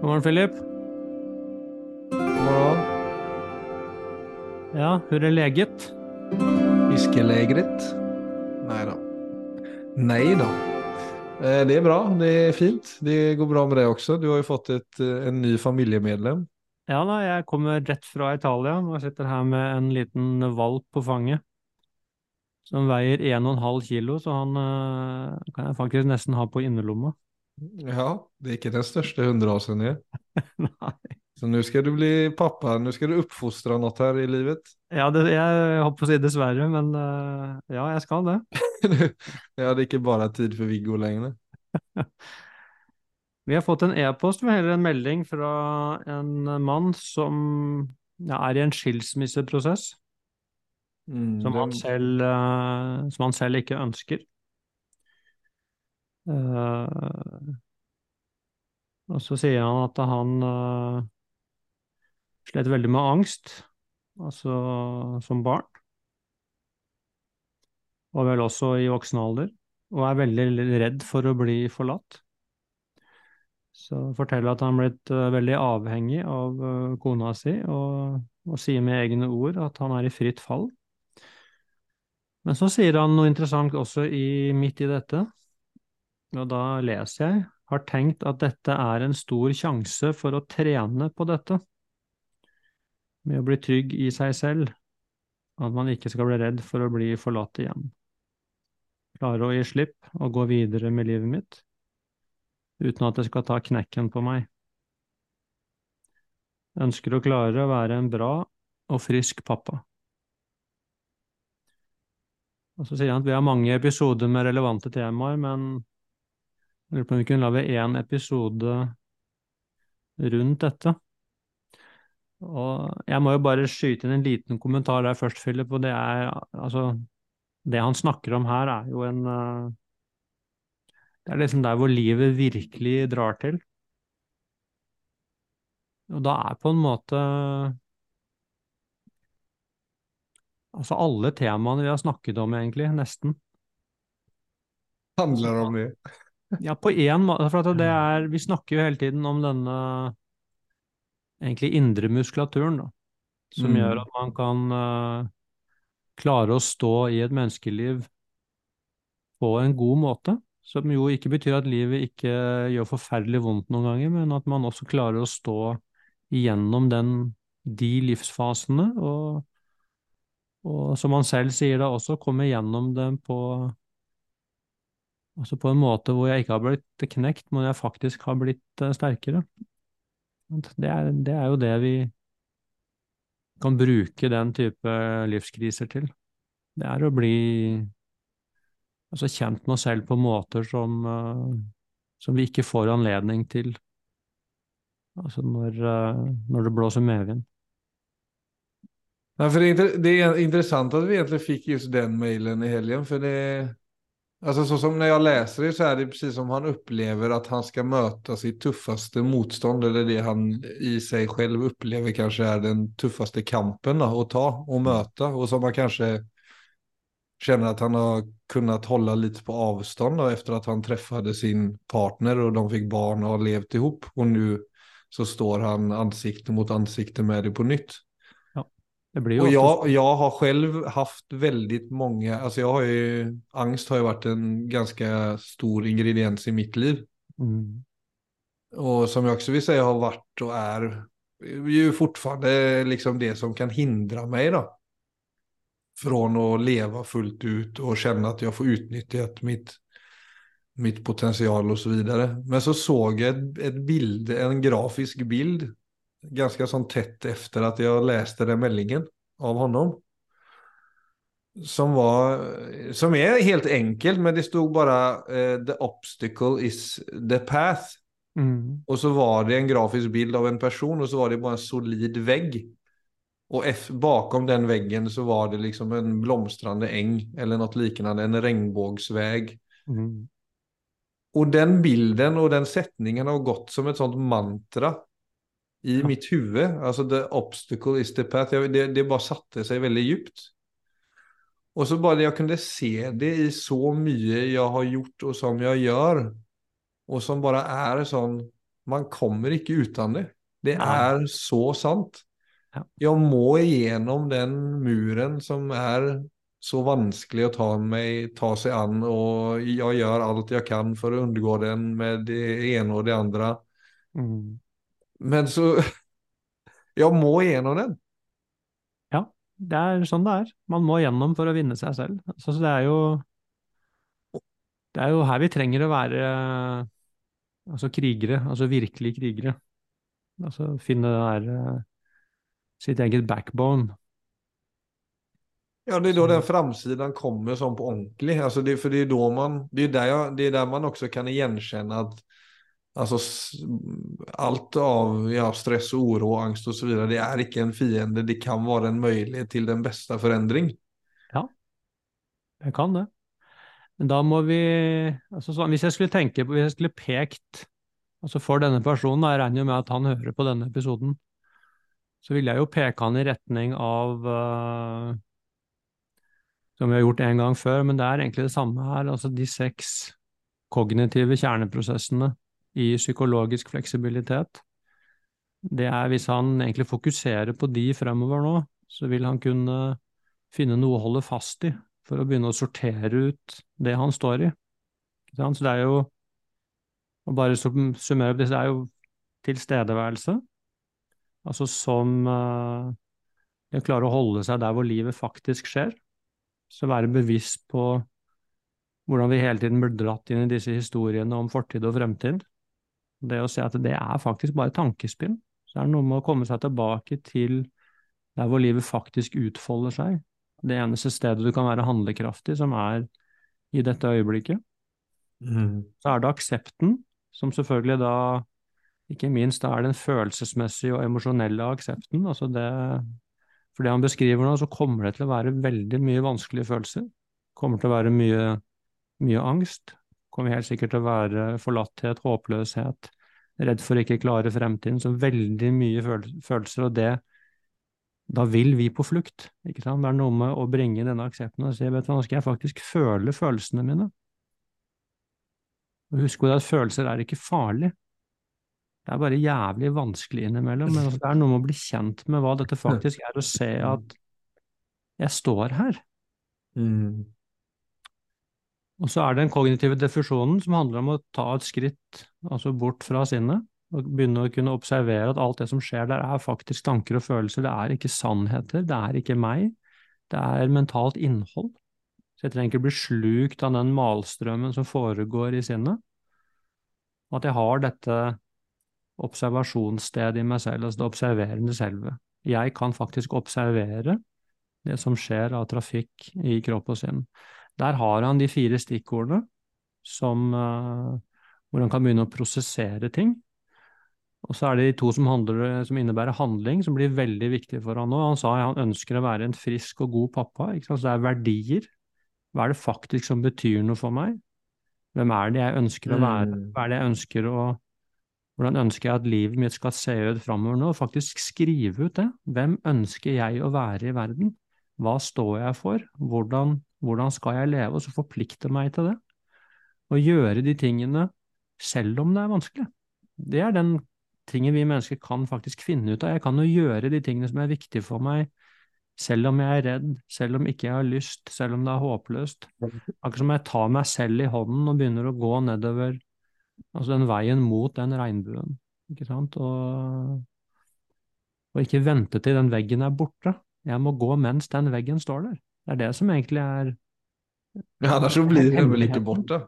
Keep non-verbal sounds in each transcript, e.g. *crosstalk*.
God morgen, Philip. God morgen. Ja, hur er leget? Fiskelägret? Nej då. Nej då. Eh, Det er bra, det er fint. Det går bra med deg også. Du har jo fått ett, eh, en ny familiemedlem. Ja da, jeg kommer rett fra Italia og sitter her med en liten valp på fanget. Som veier 1,5 kilo, så han eh, kan jeg faktisk nesten ha på innerlomma. Ja, det er ikke den største hundrasen jeg *laughs* Nei. Så nå skal du bli pappa, nå skal du oppfostre noe her i livet. Ja, det, jeg holdt på å si dessverre, men uh, ja, jeg skal det. *laughs* ja, det ikke bare bara tid for Viggo lenger. *laughs* Vi har fått en e-post, eller en melding fra en mann som ja, er i en skilsmisseprosess. Mm, som, han selv, uh, som han selv ikke ønsker. Eh, og så sier han at han uh, slet veldig med angst, altså som barn. Og vel også i voksen alder. Og er veldig redd for å bli forlatt. Så forteller at han er blitt eh, veldig avhengig av eh, kona si, og, og sier med egne ord at han er i fritt fall. Men så sier han noe interessant også i, midt i dette, og da leser jeg, har tenkt at dette er en stor sjanse for å trene på dette, med å bli trygg i seg selv, at man ikke skal bli redd for å bli forlatt igjen. Klare å gi slipp og gå videre med livet mitt, uten at det skal ta knekken på meg. Ønsker å klare å være en bra og frisk pappa. Og så sier han at vi har mange episoder med relevante temaer, men lurer på om vi kunne lage én episode rundt dette. Og jeg må jo bare skyte inn en liten kommentar der først, Philip, og det er altså Det han snakker om her, er jo en eh, Det er liksom der hvor livet virkelig drar til. Og da er på en måte Altså alle temaene vi har snakket om, egentlig, nesten. Handler om det. Ja, på én måte. For det er Vi snakker jo hele tiden om denne egentlig indre muskulaturen, da. Som Mm. gjør at man kan uh, klare å stå i et menneskeliv på en god måte. Som jo ikke betyr at livet ikke gjør forferdelig vondt noen ganger, men at man også klarer å stå igjennom den, de livsfasene, og, og som han selv sier da også, komme gjennom dem på Altså på en måte hvor jeg ikke har blitt knekt, men jeg faktisk har blitt eh, sterkere. Det er, det er jo det vi kan bruke den type livskriser til. Det er å bli altså kjent med oss selv på måter som, eh, som vi ikke får anledning til altså når, eh, når det blåser medvind. Nei, for det, er interessant att vi egentlig fikk just den mailen i helgen. for det, alltså så som när jag läser det så är det precis som han upplever att han ska möta sitt tuffaste motstånd. Eller det han i sig själv upplever kanske är den tuffaste kampen att ta och möta. Och som man kanske känner att han har kunnat hålla lite på avstånd då, efter att han träffade sin partner och de fick barn och har levt ihop. Och nu så står han ansikte mot ansikte med det på nytt. Jo Och ofte jag, jag har själv haft väldigt många, alltså jag har ju, angst har ju varit en ganska stor ingrediens i mitt liv. mm, Och som jag också vill säga har varit och är ju fortfarande liksom det som kan hindra mig då. Från att leva fullt ut och känna att jag får utnyttjat mitt, mitt potential och så vidare. Men så såg jag ett, ett bild, en grafisk bild ganska sånn tett efter att jag läste den meldingen av honom. Som var, som är helt enkelt, men det stod bara eh, the obstacle is the path. mm, Och så var det en grafisk bild av en person och så var det bara en solid vägg. Och F, bakom den väggen så var det liksom en blomstrande äng eller något liknande, en regnbågsväg. mm, Och den bilden och den sättningen har gått som ett sånt mantra i mitt huvud. Altså the obstacle is the path. Jeg, det, det bare satte seg veldig djupt. Og så bare jeg kunne se det i så mye jeg har gjort og som jeg gjør, og som bare er sånn Man kommer ikke uten det. Det er så sant. Jeg må igjennom den muren som er så vanskelig å ta, meg, ta seg an, og jeg gjør alt jeg kan for å unngå den med det ene og det andre. Mm. Men så *laughs* Jeg må igjennom den. Ja, det er sånn det er. Man må gjennom for å vinne seg selv. Så det er jo Det er jo her vi trenger å være altså krigere, altså virkelige krigere. Altså finne det der eh, sitt eget backbone. Ja, det er da den framsiden kommer sånn på ordentlig. Altså det, for det är da man, det er der, det er der man også kan gjenkjenne att alltså, alt av ja, stress uro, angst osv. det er ikke en fiende, det kan være en mulighet til den beste forandring. Ja, det kan det. Men da må vi altså så, Hvis jeg skulle tenke på, hvis jeg skulle pekt altså for denne personen, jeg regner jo med at han hører på denne episoden, så ville jeg jo peke han i retning av uh, Som vi har gjort en gang før, men det er egentlig det samme her. Altså de seks kognitive kjerneprosessene i psykologisk fleksibilitet. Det er hvis han egentlig fokuserer på de fremover nå, så vil han kunne finne noe å holde fast i for å begynne å sortere ut det han står i. Så det er jo, å bare sum- summere opp det, er jo tilstedeværelse, altså som eh, å klare å holde seg der hvor livet faktisk skjer. Så være bevisst på hvordan vi hele tiden blir dratt inn i disse historiene om fortid og fremtid. Det å se at det er faktisk bare tankespinn. Så er det noe med å komme seg tilbake til der hvor livet faktisk utfolder seg. Det eneste stedet du kan være handlekraftig, som er i dette øyeblikket. Så er det aksepten, som selvfølgelig da ikke minst da er den følelsesmessige og emosjonelle aksepten. altså det For det han beskriver nå, så kommer det til å være veldig mye vanskelige følelser. Kommer til å være mye, mye angst. Kommer helt sikkert til å være forlatthet, håpløshet, redd for ikke klare fremtiden. Så veldig mye føl- følelser, og det da vil vi på flukt. ikke sant? Det er noe med å bringe denne aksepten og si vet du hva, nå skal jeg faktisk føle følelsene mine. Og Husk at følelser er ikke farlig. Det er bare jævlig vanskelig innimellom. Men altså, det er noe med å bli kjent med hva dette faktisk er, og se at jeg står her. Og så er det den kognitive defusjonen som handler om å ta et skritt altså bort fra sinnet, og begynne å kunne observere at alt det som skjer der, er faktisk tanker og følelser. Det er ikke sannheter, det er ikke meg. Det er mentalt innhold. Så jeg trenger ikke bli slukt av den malstrømmen som foregår i sinnet. At jeg har dette observasjonsstedet i meg selv, altså det observerende selve. Jeg kan faktisk observere det som skjer av trafikk i kropp og sinn. Der har han de fire stikkordene som, eh, hvor han kan begynne å prosessere ting. Og så er det de to som, handler, som innebærer handling, som blir veldig viktige for han nå. Han sa han ønsker å være en frisk og god pappa. Så det er verdier. Hva er det faktisk som betyr noe for meg? Hvem er det jeg ønsker å være? Mm. Hva er det jeg ønsker å Hvordan ønsker jeg at livet mitt skal se ut framover nå? Faktisk skrive ut det. Hvem ønsker jeg å være i verden? Hva står jeg for? Hvordan, hvordan skal jeg leve? Og så forplikte meg til det. Og gjøre de tingene selv om det er vanskelig. Det er den tingen vi mennesker kan faktisk finne ut av. Jeg kan jo gjøre de tingene som er viktige for meg, selv om jeg er redd, selv om ikke jeg har lyst, selv om det er håpløst. Akkurat som jeg tar meg selv i hånden og begynner å gå nedover altså den veien mot den regnbuen, ikke sant, og, og ikke vente til den veggen er borte. Jeg må gå mens den veggen står der. Det er det som egentlig er Ja, annars så blir det vel ikke borte.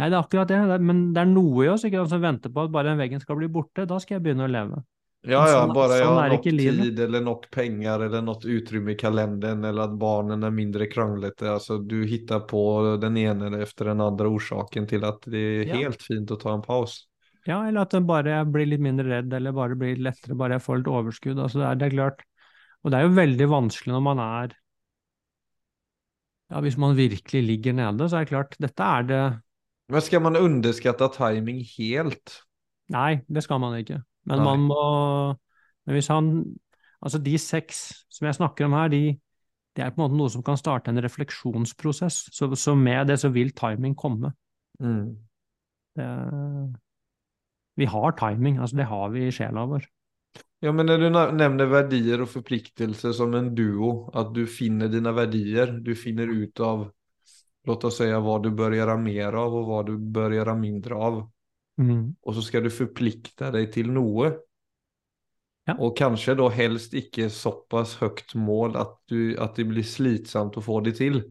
Nei, det er akkurat det, det er, men det er noe i oss ikke, som venter på at bare den veggen skal bli borte. Da skal jeg begynne å leve. Ja, ja, Sånn- bare jeg sånn har nok tid eller nok penger eller nok utrymme i kalenderen eller at barnen er mindre kranglete. Altså, du hittar på den ene etter den andre orsaken til at det er Ja. helt fint å ta en paus. Ja, eller at jeg bare blir litt mindre redd, eller bare blir lettere, bare jeg får litt overskudd. Altså det, er, det er klart. Og det er jo veldig vanskelig når man er Ja, hvis man virkelig ligger nede, så er det klart, dette er det Men skal man underskatte timing helt? Nei, det skal man ikke. Men Nei. man må Men hvis han Altså, de seks som jeg snakker om her, de, det er på en måte noe som kan starte en refleksjonsprosess. Så, så med det så vil timing komme. Mm. Det, Vi har timing, altså det har vi i sjela vår. Ja, men när du nämner värdier och förpliktelser som en duo, att du finner dina värdier, du finner ut av, låt oss säga vad du bör göra mer av och vad du bör göra mindre av. Mm. Och så ska du förplikta dig till noe. Ja. Och kanske då helst icke så pass högt mål att, du, att det blir slitsamt att få det till.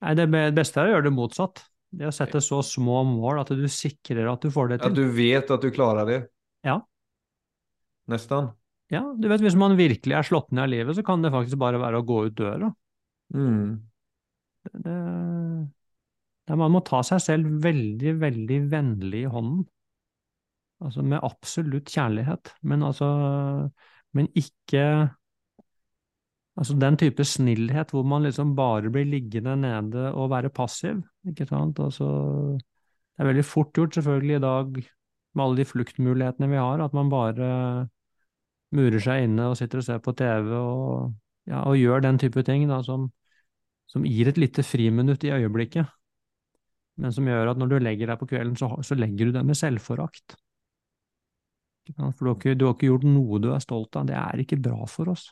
Nei, det be- beste er å gjøre det motsatt. Det å sette så små mål at du sikrer at du får det Att At du vet att du klarar det. Ja. Nästan. Ja, du vet, hvis man virkelig er slått ned av livet, så kan det faktisk bare være å gå ut døra. Mm. Det, det, man må ta seg selv veldig, veldig vennlig i hånden. Altså med absolutt kjærlighet, men altså Men ikke Altså den type snillhet hvor man liksom bare blir liggende nede og være passiv, ikke sant. Altså Det er veldig fort gjort selvfølgelig i dag, med alle de fluktmulighetene vi har, at man bare murer seg inne og sitter og ser på TV og, ja, og gjør den type ting da, som, som gir et lite friminutt i øyeblikket, men som gjør at når du legger deg på kvelden, så, så legger du deg med selvforakt. For du har, ikke, du har ikke gjort noe du er stolt av. Det er ikke bra for oss.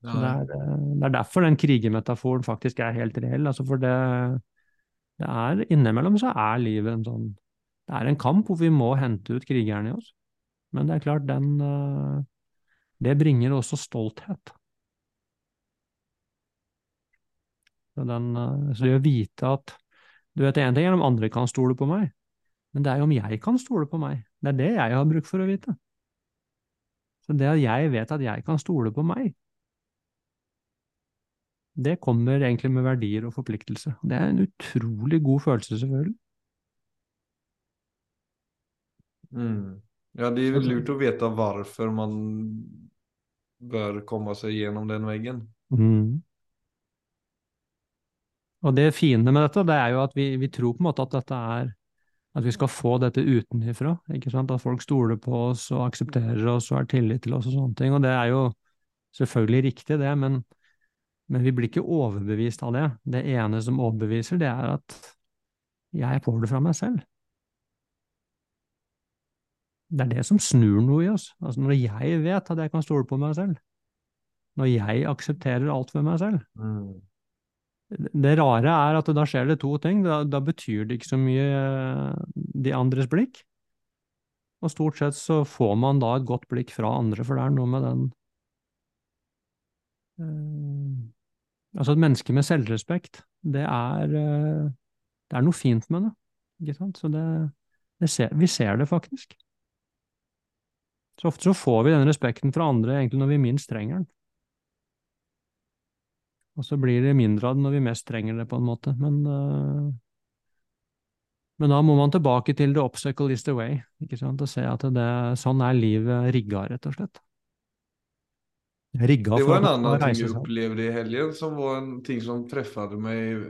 Det, er, det er derfor den krigermetaforen faktisk er helt reell. Altså for det, det er innimellom så er livet en sånn Det er en kamp hvor vi må hente ut krigeren i oss. Men det er klart, den eh, Det bringer også stolthet. Så, den, eh, så det å vite at Du vet, én ting er om andre kan stole på meg, men det er jo om jeg kan stole på meg. Det er det jeg har bruk for å vite. Så det at jeg vet at jeg kan stole på meg, det kommer egentlig med verdier og forpliktelse. Det er en utrolig god følelse, selvfølgelig. Mm. Ja, det är väl lurt att veta varför man bør komme seg gjennom den veggen. Mm. Og det fine med dette, det er jo at vi, vi tror på en måte at dette er At vi skal få dette utenifra. ikke sant? At folk stoler på oss og aksepterer oss og har tillit til oss og sånne ting. Og det er jo selvfølgelig riktig, det, men, men vi blir ikke overbevist av det. Det ene som overbeviser, det er at jeg får det fra meg selv. Det er det som snur noe i oss. Altså når jeg vet at jeg kan stole på meg selv, når jeg aksepterer alt ved meg selv, Mm. det rare er at da skjer det to ting. Da, da betyr det ikke så mye eh, de andres blikk. Og stort sett så får man da et godt blikk fra andre, for det er noe med den uh, Altså, et menneske med selvrespekt, det er uh, Det er noe fint med det, ikke sant? Så det, det ser, vi ser det faktisk. Så ofte så får vi den respekten fra andre egentlig når vi minst trenger den. Og så blir det mindre av det når vi mest trenger det, på en måte. Men, uh, men da må man tilbake til the obstacle is the way, ikke sant? og se at det, sånn er livet rigga, rett og slett. Rigga Det var en skal ting jeg opplevde i helgen som var en ting som treffet meg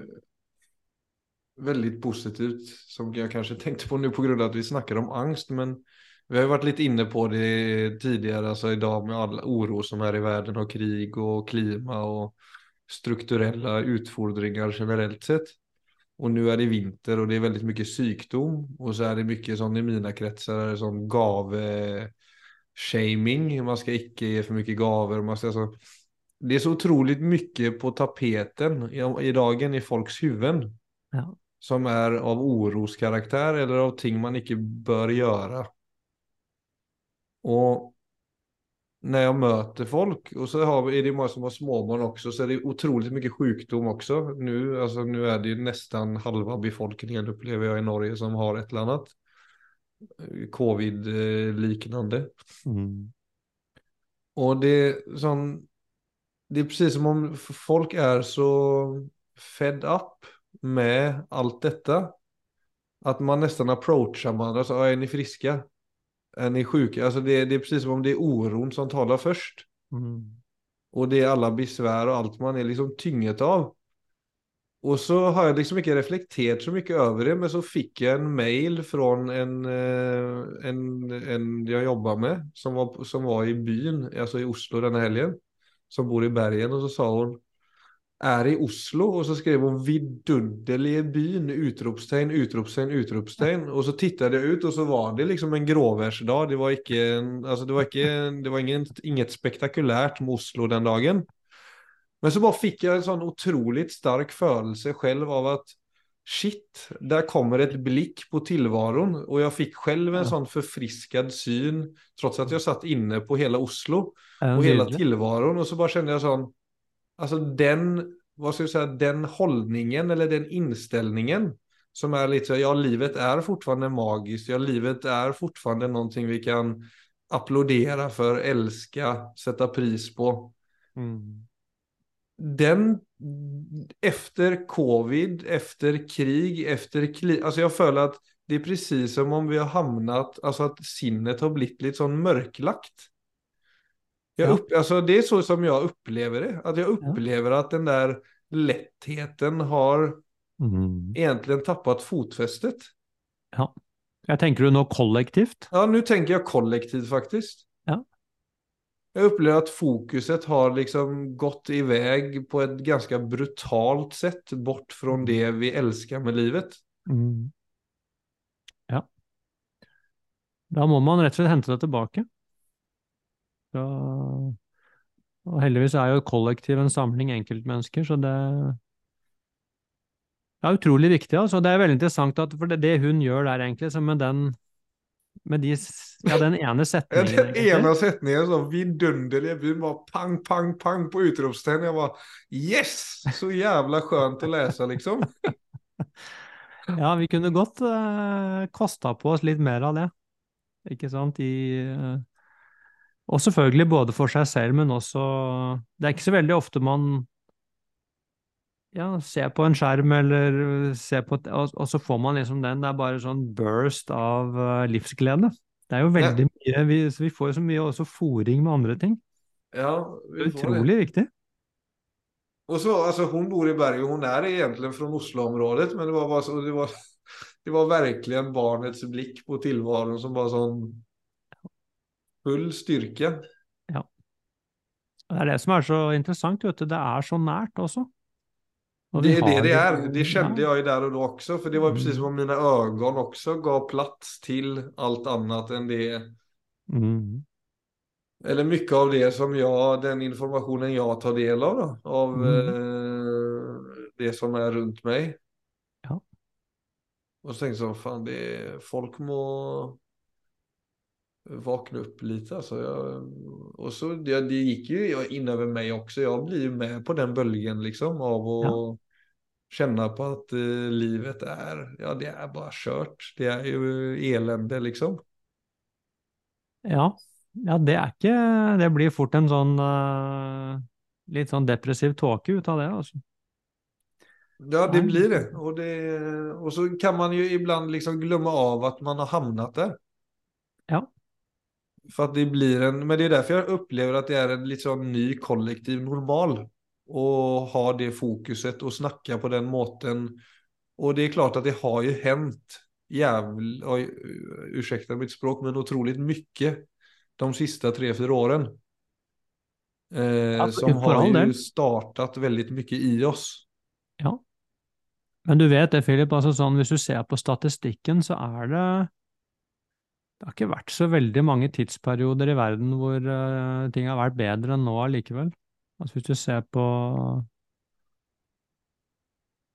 veldig positivt som jeg kanskje tenkte på nå på at vi snakker om angst men vi har ju varit lite inne på det tidigare alltså idag med all oro som är i världen och krig och klima och strukturella utfordringar generellt sett. Och nu är det vinter och det är väldigt mycket sjukdom och så är det mycket som i mina kretsar som gave shaming, man ska icke ge för mycket gaver. Man ska, alltså, det är så otroligt mycket på tapeten i, i dagen i folks huvuden Ja. som är av oroskaraktär eller av ting man inte bör göra. Och när jag möter folk och så har, vi- är det många som har småbarn också så är det otroligt mycket sjukdom också. Nu, alltså, nu är det ju nästan halva befolkningen upplever jag i Norge som har ett eller annat eh, covid-liknande. Mm. Och det er sånn det är precis som om folk är så fed up med allt detta. Att man nästan approachar man, alltså, "Ja, är ni friska? Är ni sjuka? Alltså det, det är precis som om det är oron som talar först. Mm. Och det är alla besvär och allt man är liksom tynget av. Och så har jag liksom inte reflekterat så mycket över det, men så fick jag en mail från en, eh, en, en jag jobbar med som var, som var i byn, alltså i Oslo denna helgen, som bor i bergen och så sa hon är i Oslo og så skrev hun vidunderlige byn, utropstegn, utropstegn, utropstegn. Og så tittet jeg ut og så var det liksom en gråværsdag. Det var ikke, altså det var ikke, det var ingen, inget spektakulært med Oslo den dagen. Men så bare fikk jeg en sånn utrolig sterk følelse selv av at shit, der kommer et blikk på tilvaron. Og jeg fikk selv en sånn forfrisket syn, tross at jeg satt inne på hele Oslo og hele tilvaron. Og så bare kjente jeg sånn Alltså den, vad ska jag säga, den hållningen eller den inställningen som är lite så, ja livet är fortfarande magiskt, ja livet är fortfarande någonting vi kan applådera för, älska, sätta pris på. Mm. Den, efter covid, efter krig, efter krig, alltså jag följer att det är precis som om vi har hamnat, alltså att sinnet har blivit lite sån mörklagt. Jag upp, alltså det är så som jag upplever det. Att jag upplever att den där lättheten har mm. egentligen tappat fotfästet. Ja. Jag tänker du nå kollektivt? Ja, nu tänker jag kollektivt faktiskt. Ja. Jag upplever att fokuset har liksom gått iväg på ett ganska brutalt sätt bort från mm. det vi älskar med livet. Mm. Ja. Da må man rett og slett hente det tilbake. Så, og heldigvis er jo kollektiv en samling enkeltmennesker, så det er utrolig viktig. altså. Det er veldig interessant, at, for det, det hun gjør der, egentlig, så med den med de, ja, den ene setningen. *laughs* Den ene setningen, så vidunderlig bud, bare pang, pang, pang på utropstegn. Jeg var yes! Så jævla skjønt å lese, liksom. *laughs* ja, vi kunne godt uh, kosta på oss litt mer av det, ikke sant, i uh, og selvfølgelig både for seg selv, men også Det er ikke så veldig ofte man ja, ser på en skjerm eller ser på og, og, så får man liksom den. Det er bare sånn burst av uh, livsglede. Det er jo veldig ja. mye vi, vi, får jo så mye også fòring med andre ting. Ja, vi det er utrolig det. viktig. Og så, altså, Hun bor i Bergen, hun er egentlig fra Oslo-området, men det var, bare så, det, var, det var virkelig barnets blikk på tilværelsen som bare sånn Full styrke. Ja. Det er det som er så interessant, vet du. Det er så nært også. Det er det det er. Det kjente jeg der og da også. For det var precis som om mine øyne også ga plass til alt annet enn det. Mm. Eller mye av det som jeg, den informasjonen jeg tar del av, da, av mm. eh, det som er rundt meg. Ja. Og så tenkte jeg sånn, det, folk må vakna upp lite. Alltså jag, och så det, det gick ju in över mig också. Jag blir ju med på den bölgen liksom av att ja. känna på att eh, livet är, ja det är bara kört. Det är ju elände liksom. Ja, ja det er ikke Det blir fort en sånn uh, litt sånn depressiv tåke ut av det, altså. Ja, det blir det. Og, det. og så kan man jo ibland liksom glemme av at man har hamnat der. Ja. For at det blir en, men det er derfor jeg opplever at det er en litt sånn ny kollektiv normal. Å ha det fokuset og snakke på den måten. Og det er klart at det har jo hendt jævlig Unnskyld mitt språk, men utrolig mye de siste tre-fire årene. Eh, som har jo startet veldig mye i oss. Ja. Men du vet det, Philip, altså sånn, hvis du ser på statistikken, så er det det har ikke vært så veldig mange tidsperioder i verden hvor uh, ting har vært bedre enn nå allikevel. Altså hvis du ser på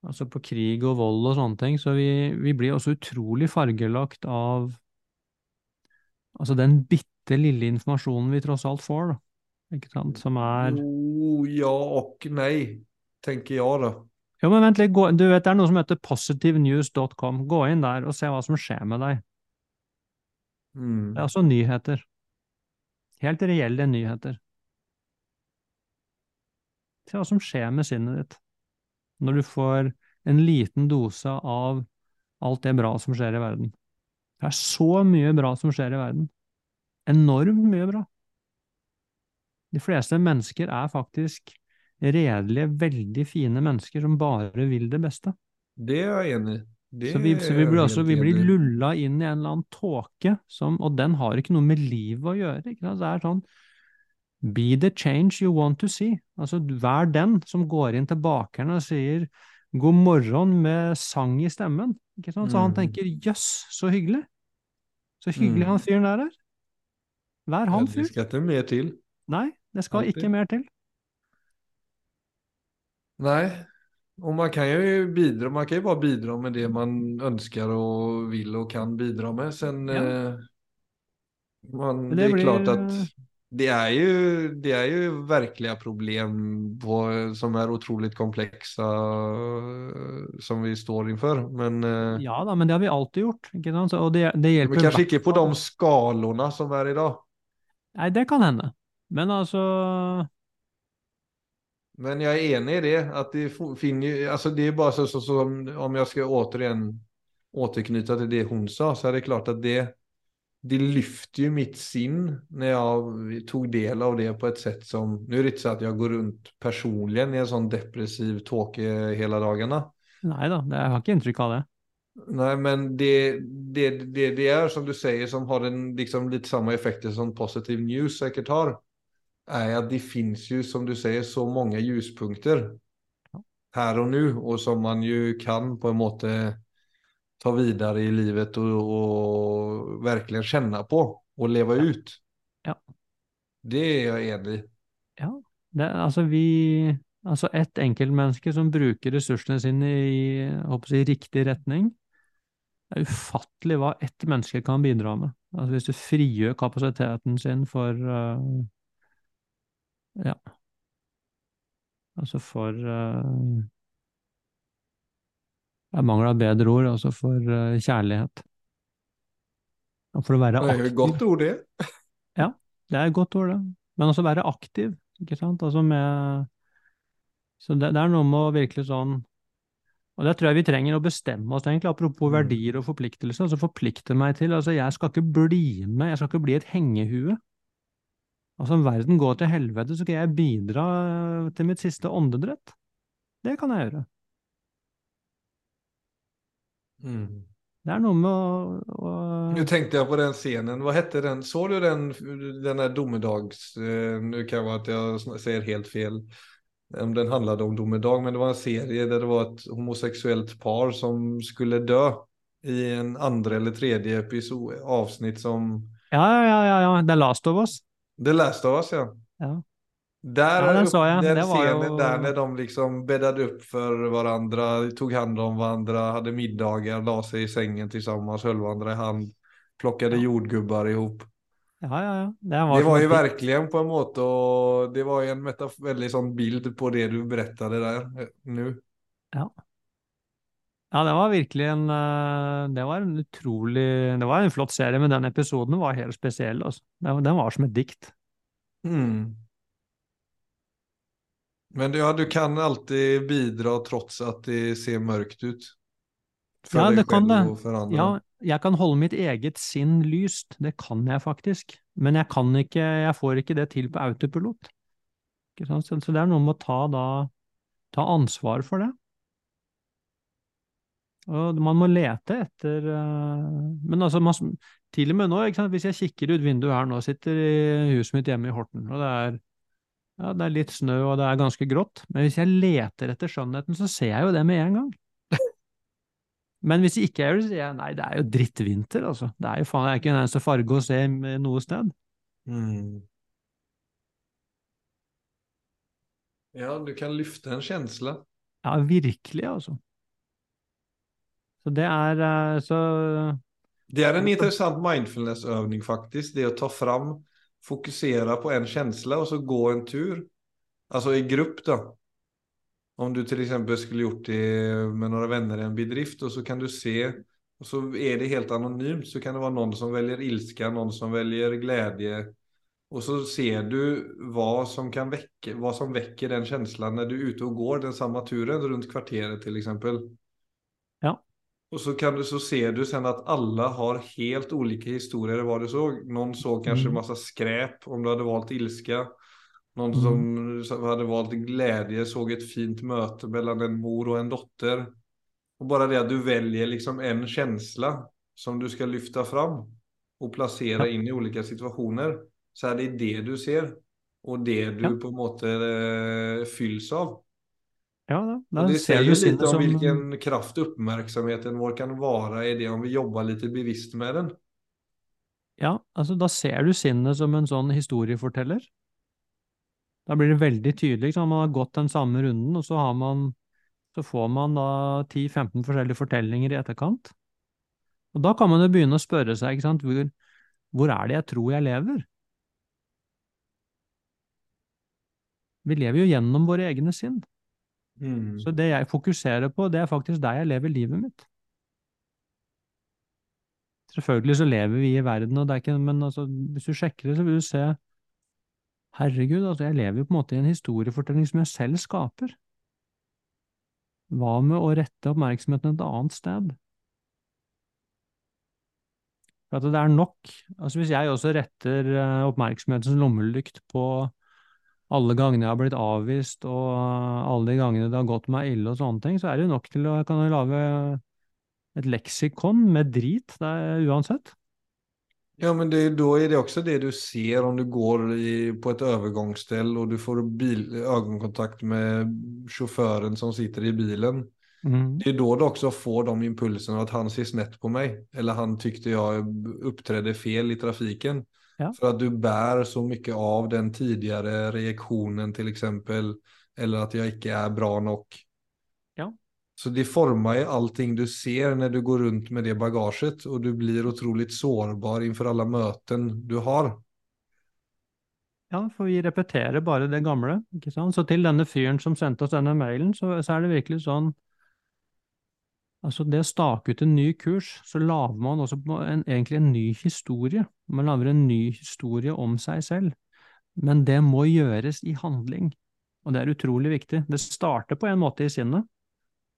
altså på krig og vold og sånne ting, så vi, vi blir også utrolig fargelagt av altså den bitte lille informasjonen vi tross alt får, da. Ikke sant? Som er Jo, ja og nei, tenker jeg da. Jo, men vent litt, gå, du vet det er noe som heter positivenews.com. Gå inn der og se hva som skjer med deg. Mm. Det er også nyheter. Helt reelle nyheter. Se hva som skjer med sinnet ditt når du får en liten dose av alt det bra som skjer i verden. Det er så mye bra som skjer i verden. Enormt mye bra. De fleste mennesker er faktisk redelige, veldig fine mennesker som bare vil det beste. Det er jeg enig i. Så vi, så vi, blir også, vi blir lulla inn i en eller annen tåke, og den har ikke noe med livet å gjøre. Ikke sant? Det er sånn Be the change you want to see. Altså, vær den som går inn til bakeren og sier god morgen med sang i stemmen. Ikke sant? Så han Mm. tenker jøss, så hyggelig. Så hyggelig Mm. han fyren der er. Vær han Det skal ikke mer til. Nei, det skal Altid. ikke mer til. Nej, och man kan ju bidra, man kan ju bara bidra med det man önskar och vill och kan bidra med. Sen, Ja. eh, man, det, det är blir- klart att det är ju, det är ju verkliga problem på, som är otroligt komplexa eh, som vi står inför. Men, eh, Ja da, men det har vi alltid gjort. Så, og det, det hjelper men kanske ikke inte på de skalorna som är idag. Nei, det kan hende. Men altså Men jag är enig i det, att det fo- finner ju, alltså det är bara så, så, så om- jeg jag ska återigen återknyta till det hon sa, så är det klart att det, det lyfter ju mitt sinn när jag tog del av det på ett sätt som, nu är det inte så att jag går runt personligen i en sån depressiv tåke hela dagarna. Nei da, det, jeg har ikke inntrykk av det. Nej, men det, det, det, det är som du säger som har en, liksom lite samma effekter som positive news säkert har. Är att det finns ju som du säger så många ljuspunkter här och nu och som man ju kan på en måte ta vidare i livet och, och verkligen känna på och leva ut. Ja. Det är jag enig i. Ja, det, altså vi Altså ett enkeltmenneske som bruker ressursene sine i, jeg håper si, riktig retning. Det er ufattelig hva ett menneske kan bidra med. Altså hvis du frigjør kapasiteten sin for eh, Ja. Altså for uh, Jeg mangler bedre ord, altså for uh, kjærlighet. Og for å være Det er jo et godt ord det. *laughs* ja, Det er et godt ord, det. Men også være aktiv, ikke sant. Altså med Så det, det er noe med å virkelig sånn Og det tror jeg vi trenger å bestemme oss, egentlig, apropos Mm. verdier og forpliktelser. Altså forplikte meg til Altså, jeg skal ikke bli med, jeg skal ikke bli et hengehue. Altså, om verden går til helvete, så kan jeg bidra eh, til mitt siste åndedrett. Det kan jeg gjøre. Mm. Det er noe med å, å Nå tenkte jeg på den scenen, Hva hette den? Så du den, den der domedags, Nå kan det være at jeg sier helt fel, om den handlet om domedag, men det var en serie der det var et homoseksuelt par som skulle dø i en andre eller tredje episode, avsnitt som Ja, ja, ja, ja, er Last of Us. The Last of Us, ja. Ja. Där, Ja, den jeg. den Det var scenen ju- där när de liksom bäddade upp för varandra, tog hand om varandra, hade middagar, la sig i sängen tillsammans, höll varandra i hand, plockade jordgubbar ihop. Ja, ja, ja. Det var, Det var et ju dikt. verkligen på en måte och det var ju en väldigt sån bild på det du berättade där eh, nu. Ja, det var virkelig en eh, Det var en utrolig Det var en flott serie, men den episoden var helt spesiell. Altså. Den, den var som et dikt. Mm. Men ja, du kan alltid bidra trots at det ser mørkt ut. For Ja, det kan det. Ja, jeg kan holde mitt eget sinn lyst. Det kan jeg faktisk. Men jeg kan ikke Jeg får ikke det til på autopilot. Ikke sant? Så så det er noe med å ta da Ta ansvar for det. Og man må lete etter eh, Men altså, man, til og med nå, hvis jeg kikker ut vinduet her nå, sitter i huset mitt hjemme i Horten, og det er, ja, det er litt snø og det er ganske grått, men hvis jeg leter etter skjønnheten, så ser jeg jo det med en gang. *laughs* Men hvis jeg ikke gjør det, så sier jeg nei, det er jo drittvinter, altså. Det er jo faen, det er ikke en eneste farge å se noe sted. Mm. Ja, du kan løfte en kjensle. Ja, virkelig, altså. Så det er eh, så Det er en interessant mindfulness-øvning, faktisk. Det å ta fram, fokusere på en følelse, og så gå en tur. Altså i grupp da. Om du f.eks. skulle gjort det med noen venner i en bedrift og så kan du se og så er det helt anonymt så kan det være noen som velger ilska, noen som velger glede. Og så ser du hva som kan vekke, hva som vekker den følelsen når du er ute og går den samme turen rundt kvarteret f.eks. Och så kan du så ser du sen att alla har helt olika historier vad du såg. Någon såg kanske Mm. massa skräp om du hade valt ilska. Någon Mm. som, hadde hade valt glädje såg ett fint möte mellan en mor och en dotter. Och bara det att du väljer liksom en känsla som du ska lyfta fram och placera inn in i olika situationer. Så är det det du ser. og det du Ja, på en måte eh, fylls av. ja da, det du jo litt om som hvilken kraft oppmerksomheten vår kan være i det om vi jobber litt bevisst med den. Ja, altså da ser du sinnet som en sånn historieforteller. Da blir det veldig tydelig. Liksom. Man har gått den samme runden, og så har man så får man da 10-15 forskjellige fortellinger i etterkant. Og da kan man jo begynne å spørre seg, ikke sant, hvor, hvor er det jeg tror jeg lever? Vi lever jo gjennom våre egne sinn. Så det jeg fokuserer på, det er faktisk der jeg lever livet mitt. Selvfølgelig så lever vi i verden, og det er ikke, men altså, hvis du sjekker det, så vil du se Herregud, altså, jeg lever jo på en måte i en historiefortelling som jeg selv skaper. Hva med å rette oppmerksomheten et annet sted? For at det er nok, altså Hvis jeg også retter oppmerksomheten som lommelykt på alle gangene jeg har blitt avvist, og alle de gangene det har gått meg ille og sånne ting, så er det jo nok til å kan lage et leksikon med drit der, uansett. Ja, men det, da er det også det du ser om du går i, på et overgangssted og du får bil, ögonkontakt med sjåføren som sitter i bilen. Mm. Det er da du også får de impulsene at han ser snett på meg, Eller han tykte jeg opptredde fel i trafiken. Ja. För att du bär så mycket av den tidigare reaktionen till exempel. Eller att jag inte är bra nog. Ja. Så det formar ju allting du ser när du går runt med det bagaget. Och du blir otroligt sårbar inför alla möten du har. Ja, for vi repeterer bare det gamle, ikke sant? Så til denne fyren som sendte oss denne mailen, så, så er det virkelig sånn Altså, det å stake ut en ny kurs, så lager man også en, egentlig en ny historie. Man lager en ny historie om seg selv. Men det må gjøres i handling, og det er utrolig viktig. Det starter på en måte i sinnet,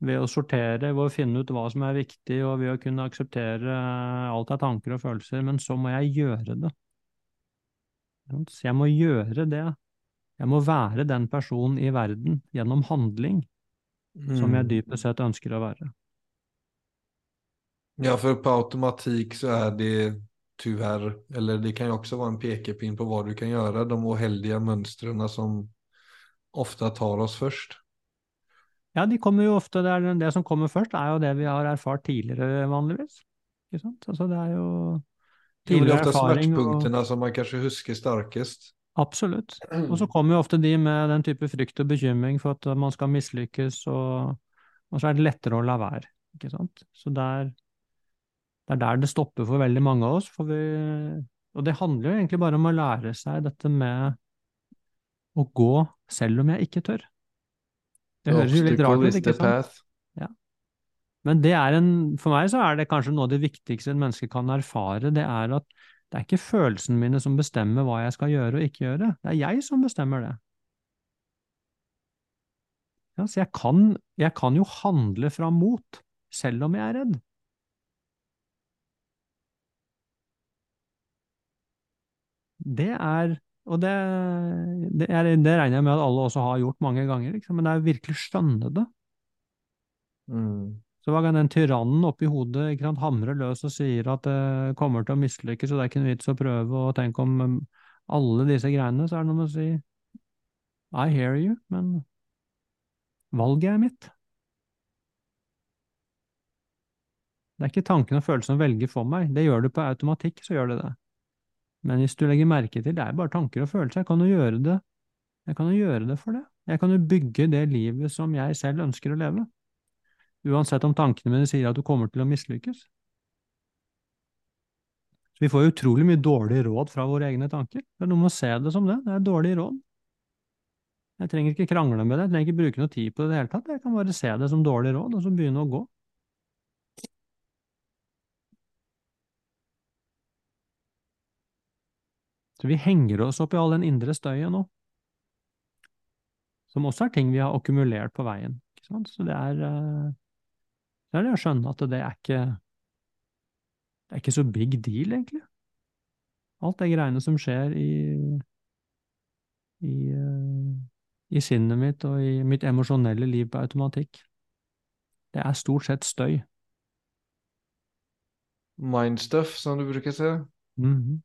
ved å sortere, ved å finne ut hva som er viktig, og ved å kunne akseptere alt av tanker og følelser, men så må jeg gjøre det. Så jeg må gjøre det. Jeg må være den personen i verden gjennom handling som jeg Mm. dypest sett ønsker å være. Ja, for på automatikk så er det tyvärr, eller det kan ju också vara en pekepinn på vad du kan göra, de oheldiga mönstren som ofta tar oss först. Ja, de kommer jo ofte, det, er, det som kommer først, er jo det vi har erfart tidligere, vanligvis. Ikke sant? Altså, det er jo tidligere erfaring. det er ofte smertepunktene og som man kanskje husker starkest. Absolutt. *clears throat* Og så kommer jo ofte de med den type frykt og bekymring for at man skal mislykkes, og, og så er det lettere å la være. Ikke sant? Så det er, det er der det stopper for veldig mange av oss. For vi, og det handler jo egentlig bare om å lære seg dette med å gå selv om jeg ikke tør. Det høres jo litt rart ut, ikke sant? Ja. Men det er en, for meg så er det kanskje noe av det viktigste et menneske kan erfare, det er at det er ikke følelsene mine som bestemmer hva jeg skal gjøre og ikke gjøre, det er jeg som bestemmer det. Ja, så jeg kan, jeg kan jo handle fra mot, selv om jeg er redd. Det er, og det, det, er, det regner jeg med at alle også har gjort mange ganger, liksom, men det er virkelig skjønne det. Mm. Så hver gang den tyrannen oppi hodet sant, hamrer løs og sier at det kommer til å mislykkes, og det er ikke noe vits å prøve, og tenk om um, alle disse greiene, så er det noe med å si I hear you, men valget er mitt. Det er ikke tanken og følelsen å velge for meg, det gjør du på automatikk, så gjør det det. Men hvis du legger merke til, det er bare tanker og følelser, jeg kan jo gjøre det, jeg kan jo gjøre det for det. Jeg kan jo bygge det livet som jeg selv ønsker å leve uansett om tankene mine sier at du kommer til å mislykkes. Så vi får jo utrolig mye dårlige råd fra våre egne tanker. Det er noe med å se det som det. Det er dårlige råd. Jeg trenger ikke krangle med det, jeg trenger ikke bruke noe tid på det i det hele tatt. Jeg kan bare se det som dårlige råd, og så begynne å gå. Så vi henger oss opp i all den indre støyen nå, som også er ting vi har akkumulert på veien. Så det er eh, det er det å skjønne at det er ikke Det er ikke så big deal, egentlig. Alt det greiene som skjer i i, eh, i sinnet mitt og i mitt emosjonelle liv på automatikk. Det er stort sett støy. Mindstuff, som du bruker si. Mhm.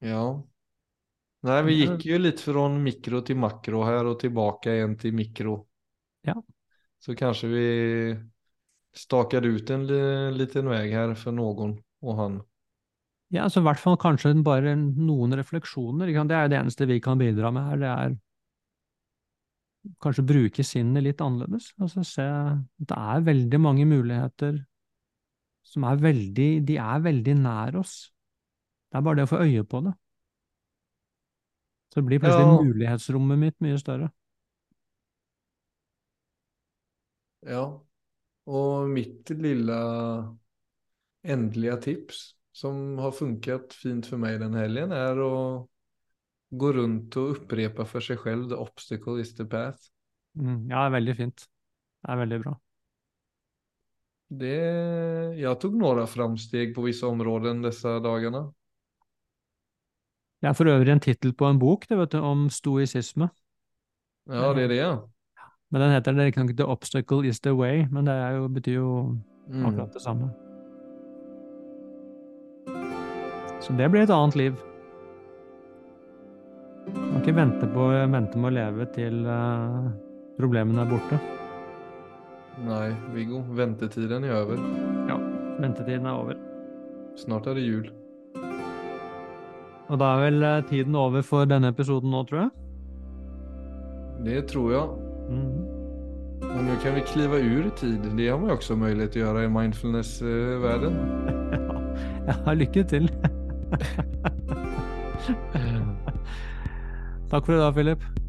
Ja. Nej, vi gick ju lite från mikro till makro här och tillbaka igen till mikro. Ja. Så kanske vi stakade ut en liten väg här för någon och han. Ja, så i hvert fall kanskje bare noen refleksjoner. Det er det eneste vi kan bidra med her. Det er kanskje bruke sinnet litt annerledes. Altså se det er veldig mange muligheter som er veldig De er veldig nær oss. Det er bare det å få øye på det. Så blir plutselig Ja. mulighetsrommet mitt mye større. Ja. og mitt lille endelige tips som har funket fint for meg den helgen er å gå rundt og opprepe for seg selv. the obstacle is the path. Mm, ja, det er veldig fint. Det er veldig bra. Det, Jeg tok noen framsteg på visse områden disse dagarna. Det er for øvrig en tittel på en bok det vet du, om stoisisme. Ja, det er det. ja. Men den heter det riktignok The Obstacle Is The Way, men det jo, betyr jo Mm. akkurat det samme. Så det blir et annet liv. Man kan ikke vente, på, vente med å leve til uh, problemene er borte. Nei, Viggo, Ventetiden er over. Ja. Ventetiden er over. Snart er det jul. Og da er vel eh, tiden over for denne episoden nå, tror jeg. Det tror jeg. Mm. Och nå kan vi klive ur tid. Det har man også mulighet til å gjøre i mindfulness-verden. *laughs* Ja, lykke til. *laughs* Takk for i dag, Philip.